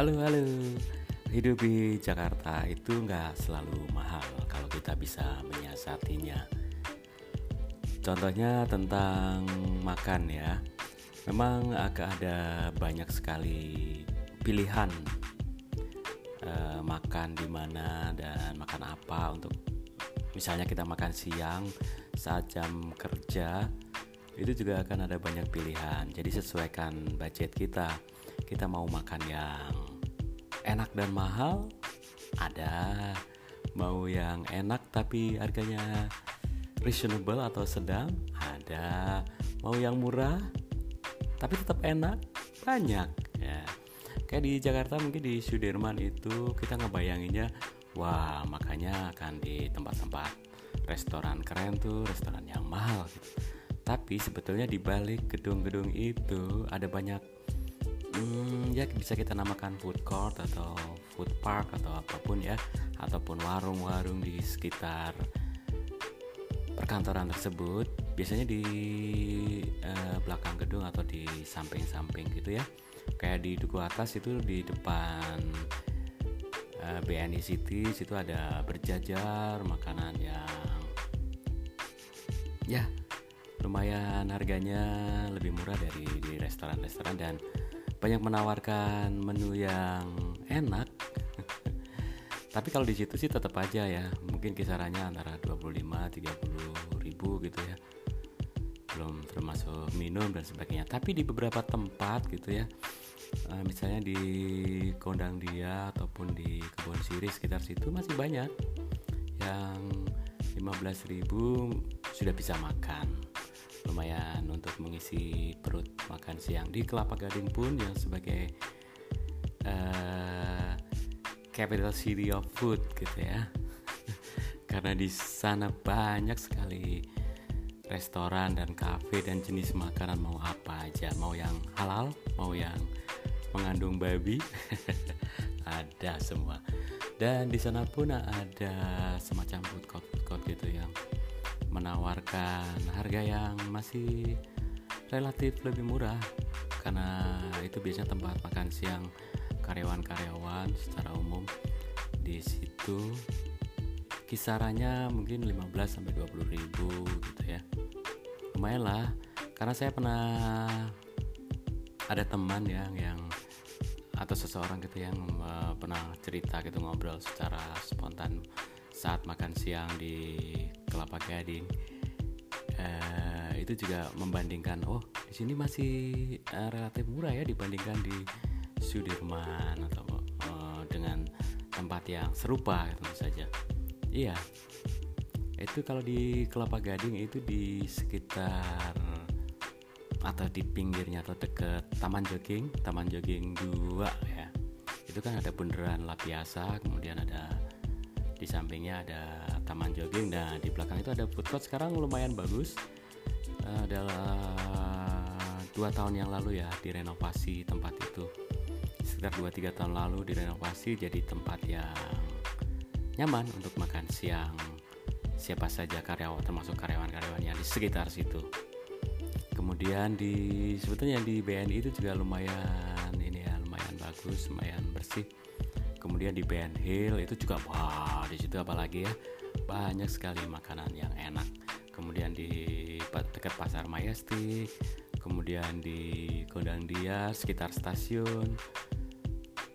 Halo halo. Hidup di Jakarta itu nggak selalu mahal kalau kita bisa menyiasatinya. Contohnya tentang makan ya. Memang agak ada banyak sekali pilihan uh, Makan di mana dan makan apa untuk Misalnya kita makan siang saat jam kerja itu juga akan ada banyak pilihan. Jadi sesuaikan budget kita. Kita mau makan yang enak dan mahal ada mau yang enak tapi harganya reasonable atau sedang ada mau yang murah tapi tetap enak banyak ya. Kayak di Jakarta mungkin di Sudirman itu kita ngebayanginnya wah makanya akan di tempat-tempat restoran keren tuh restoran yang mahal gitu. Tapi sebetulnya di balik gedung-gedung itu ada banyak hmm, ya bisa kita namakan food court atau food park atau apa pun ya ataupun warung-warung di sekitar perkantoran tersebut. Biasanya di uh, belakang gedung atau di samping-samping gitu ya. Kayak di duku atas itu di depan eh, BNI City situ ada berjajar makanan yang ya lumayan harganya lebih murah dari di restoran-restoran dan banyak menawarkan menu yang enak. Tapi kalau di situ sih tetap aja ya mungkin kisarannya antara 25 30 ribu gitu ya. Belum termasuk minum dan sebagainya. Tapi di beberapa tempat gitu ya eh, misalnya di kondang dia ataupun di kebun siri sekitar situ masih banyak yang 15.000 sudah bisa makan lumayan untuk mengisi perut makan siang. Di Kelapa Gading pun yang sebagai uh, capital city of food gitu ya. Karena di sana banyak sekali restoran dan kafe dan jenis makanan. Mau apa aja mau yang halal mau yang mengandung babi ada semua. Dan di sana pun ada semacam food court, food court gitu yang menawarkan harga yang masih relatif lebih murah. Karena itu biasanya tempat makan siang karyawan-karyawan secara umum. Di situ kisarannya mungkin 15 sampai 20 ribu gitu ya. Lumayan lah karena saya pernah ada teman yang yang atau seseorang gitu yang uh, pernah cerita gitu ngobrol secara spontan saat makan siang di Kelapa Gading uh, itu juga membandingkan oh di sini masih uh, relatif murah ya dibandingkan di Sudirman atau uh, dengan tempat yang serupa tentu saja. Iya itu kalau di Kelapa Gading itu di sekitar atau di pinggirnya atau dekat Taman Jogging Taman Jogging 2 ya. Itu kan ada bundaran Lapiasa kemudian ada di sampingnya ada taman jogging nah di belakang itu ada food court. Sekarang lumayan bagus. Uh, dua tahun yang lalu ya direnovasi tempat itu. Sekitar 2-3 tahun lalu direnovasi jadi tempat yang nyaman untuk makan siang. Siapa saja karyawan termasuk karyawan-karyawan yang di sekitar situ. Kemudian di sebetulnya di BNI itu juga lumayan ini ya lumayan bagus lumayan bersih kemudian di Ben Hill itu juga wah di situ apalagi ya banyak sekali makanan yang enak. Kemudian di dekat pasar Majestic kemudian di Gondang Dia sekitar stasiun.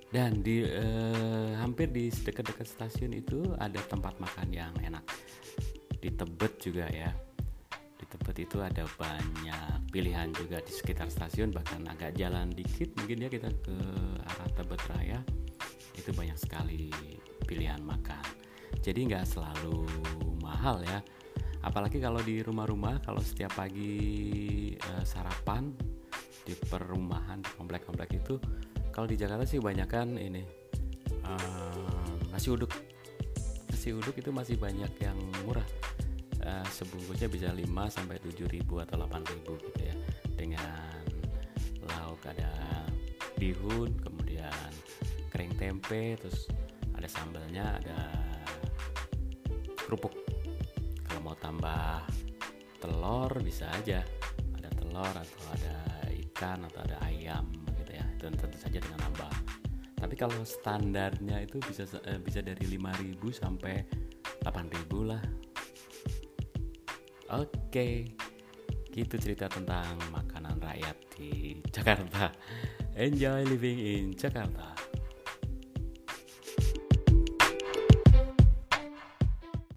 Dan di eh, hampir di dekat-dekat stasiun itu ada tempat makan yang enak. Di Tebet juga ya. Di Tebet itu ada banyak pilihan juga di sekitar stasiun bahkan agak jalan dikit mungkin ya kita ke arah Tebet Raya itu banyak sekali pilihan makan. Jadi nggak selalu mahal ya. Apalagi kalau di rumah-rumah kalau setiap pagi uh, sarapan di perumahan komplek-komplek itu kalau di Jakarta sih banyak kan ini uh, nasi uduk. Nasi uduk itu masih banyak yang murah. Uh, sebungkusnya bisa 5 sampai 7 ribu atau 8 ribu gitu ya. Dengan lauk ada bihun tempe terus ada sambalnya ada kerupuk. Kalau mau tambah telur bisa aja. Ada telur atau ada ikan atau ada ayam gitu ya. Dan tentu saja dengan nambah. Tapi kalau standarnya itu bisa eh, bisa dari 5000 sampai 8000 lah. Oke okay. gitu cerita tentang makanan rakyat di Jakarta. Enjoy living in Jakarta.